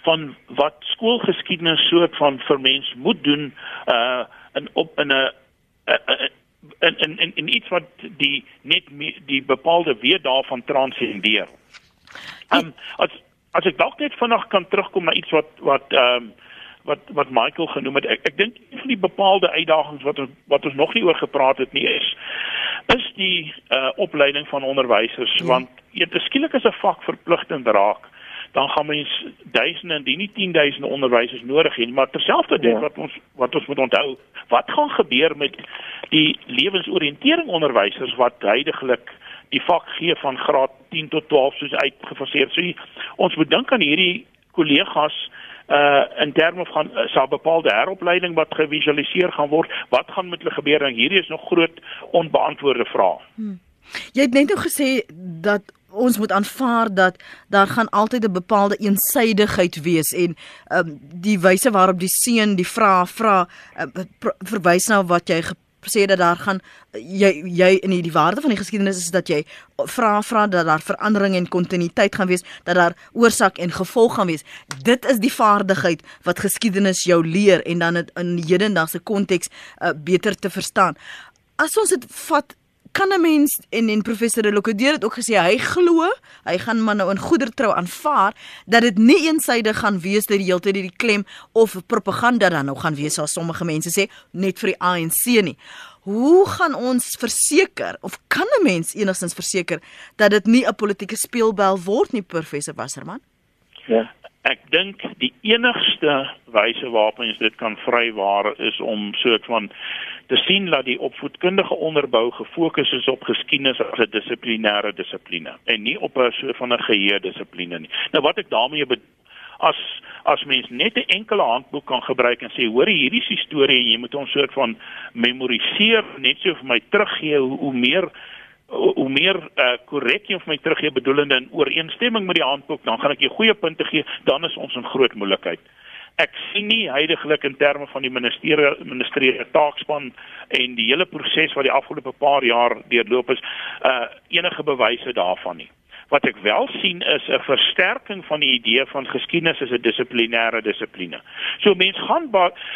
van wat skoolgeskiedenis soort van vir mens moet doen uh in op in 'n en en en en iets wat die net die bepaalde weer daarvan transcendeer. Ehm um, as as ek dalk net vanaand kan terugkom na iets wat wat ehm um, wat wat Michael genoem het. Ek ek dink een van die bepaalde uitdagings wat ons wat ons nog nie oor gepraat het nie is is die uh opleiding van onderwysers ja. want is skielik as 'n vak verpligtend raak dan gaan mens duisende en nie tienduisende onderwysers nodig hê maar terselfdertyd ja. wat ons wat ons moet onthou wat gaan gebeur met die lewensoriëntering onderwysers wat heidaglik die vak gee van graad 10 tot 12 soos uitgefaseer so ons moet dink aan hierdie kollegas uh in terme van uh, sal bepaalde heropleiding wat gevisualiseer gaan word wat gaan met hulle gebeur en hierdie is nog groot onbeantwoorde vrae. Hmm. Jy het net nou gesê dat ons moet aanvaar dat daar gaan altyd 'n bepaalde eensydigheid wees en um, die wyse waarop die seun die vrae vra uh, verwys na wat jy sê dat daar gaan jy jy in die, die waarde van die geskiedenis is dat jy vra vra dat daar verandering en kontinuïteit gaan wees, dat daar oorsaak en gevolg gaan wees. Dit is die vaardigheid wat geskiedenis jou leer en dan dit in hedendaagse konteks uh, beter te verstaan. As ons dit vat kan 'n mens en en professor Lokodeer het ook gesê hy glo hy gaan maar nou in goedertrou aanvaar dat dit nie eensydig gaan wees dat die hele tyd die klem of propaganda dan nou gaan wees soos sommige mense sê net vir die ANC nie. Hoe gaan ons verseker of kan 'n mens enigstens verseker dat dit nie 'n politieke speelbel word nie professor Wasserman? Ja. Ek dink die enigste wyse waarop ons dit kan vrywaar is om soort van te sien dat die opvoedkundige onderbou gefokus is op geskiedenis as 'n dissiplinêre dissipline en nie op 'n soort van 'n geheue dissipline nie. Nou wat ek daarmee as as mens net 'n enkele handboek kan gebruik en sê hoor hierdie is die storie en jy moet ons soort van memoriseer net so vir my teruggee hoe, hoe meer hoe meer uh, korrek uh, jy vir my teruggee bedoelende in ooreenstemming met die handboek dan gaan ek jou goeie punte gee dan is ons in groot moeilikheid ek sien nie heidaglik in terme van die ministerie ministerie taakspan en die hele proses wat die afgelope paar jaar deurloop is uh enige bewyse daarvan nie. Wat ek wel sien is 'n versterking van die idee van geskiedenis as 'n dissiplinêre dissipline. So mense gaan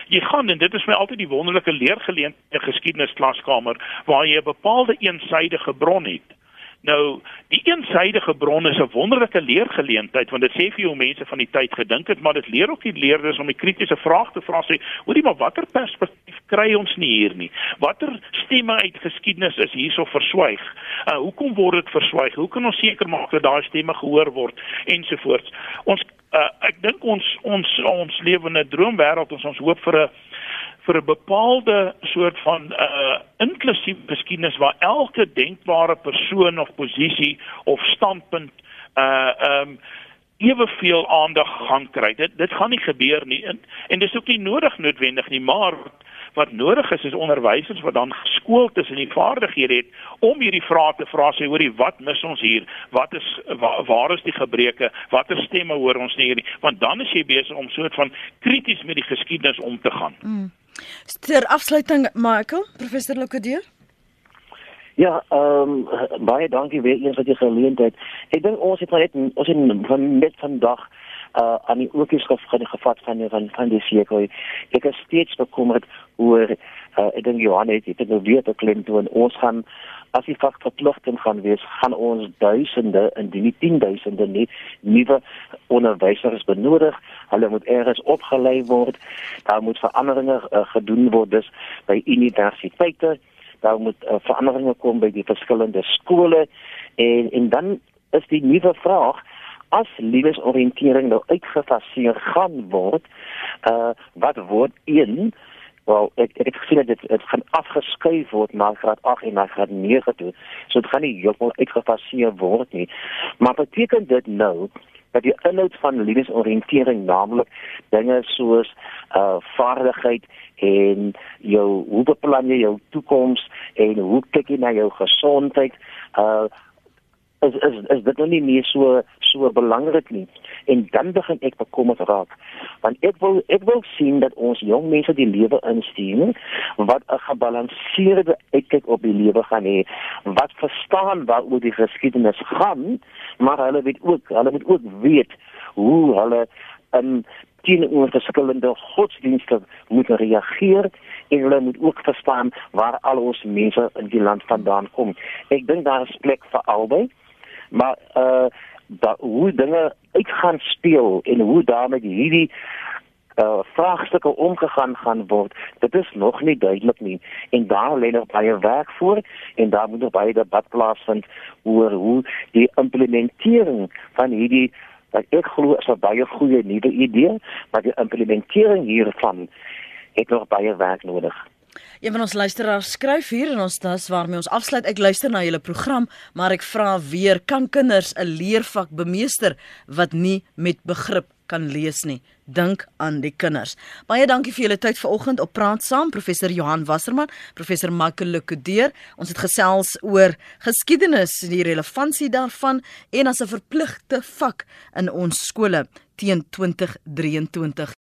jy gaan en dit is my altyd die wonderlike leergeleentheid in geskiedenisklaskamer waar jy 'n bepaalde eensydige bron het Nou, die eensydige bron is 'n wonderlike leergeleentheid want dit sê vir jou mense van die tyd gedink het, maar dit leer ook die leerders om 'n kritiese vraag te vra sê, hoorie maar watter perspektief kry ons nie hier nie? Watter stemme uit geskiedenis is hierso verswyg? Uh hoekom word dit verswyg? Hoe kan ons seker maak dat daai stemme gehoor word ensovoorts? Ons uh ek dink ons ons ons lewe in 'n droomwêreld ons ons hoop vir 'n vir 'n bepaalde soort van uh inklusiewe geskiedenis waar elke denkbare persoon of posisie of standpunt uh um eweveel aandag gaan kry. Dit dit gaan nie gebeur nie en en dis ook nie nodig noodwendig nie, maar wat nodig is is onderwysers wat dan geskoold is en die vaardighede het om hierdie vrae te vra sê hoorie wat mis ons hier wat is waar, waar is die gebreke watter stemme hoor ons nie hier nie want dan is jy besig om soort van krities met die geskiedenis om te gaan. Mm. Ter afsluiting Michael, professor Lokadier. Ja, ehm um, baie dankie weer eens vir die geleentheid. Ek dink ons het net ons het van met vandag uh aan die ookies gevat gevat van van van die seker. Ek is steeds bekommerd oor uh ek dink Johan het dit nou weer te klem toe en ons gaan as die vak verpligting gaan wees, gaan ons duisende en nie tienduisende nie nuwe onderwysers benodig. Hulle moet ergens opgelei word. Daar moet veranderinge uh, gedoen word dus by universiteite. Daar moet uh, veranderinge kom by die verskillende skole en en dan is die nuwe vraag as lewensoriëntering nou uitgefaseer gaan word, uh wat word een Wel, ek ek het gesien dat dit dit gaan afgeskuif word na graad 8 en na graad 9 toe. So dit gaan nie heeltemal uitgefaseer word nie. Maar beteken dit nou dat die inhoud van lewensoriëntering naamlik dinge soos uh vaardigheid en jou hoe beplan jy jou toekoms en hoe kyk jy na jou gesondheid uh is is is dit nou nie meer so so belangrik nie en dan begin ek bekommerd raak want ek wil ek wil sien dat ons jong mense die lewe instuur wat 'n gebalanseerde uitkyk op die lewe gaan hê wat verstaan waaroor die geskiedenis gaan maar hulle weet ook hulle moet ook weet hoe hulle in teenoor verskillende godsdienste moet reageer en hulle moet ook verstaan waar al ons mense in die land vandaan kom. Ek dink daar is plek vir albei. Maar uh da, hoe dinge uitgaan speel en hoe daarmee hierdie uh vraagstukke omgegaan gaan word, dit is nog nie duidelik nie en daar lê nog baie werk voor en daar moet nog baie debat plaasvind oor hoe die implementering van hierdie wat ek glo is 'n baie goeie nuwe idee, maar die implementering hiervan het nog baie werk nodig. Een van ons luisteraars skryf hier en ons dis waarmee ons afsluit. Ek luister na julle program, maar ek vra weer, kan kinders 'n leervak bemeester wat nie met begrip kan lees nie? Dink aan die kinders. Baie dankie vir julle tyd vanoggend op Praat Saam, professor Johan Wasserman, professor Michael Lekudeer. Ons het gesels oor geskiedenis, die relevantie daarvan en as 'n verpligte vak in ons skole teen 2023.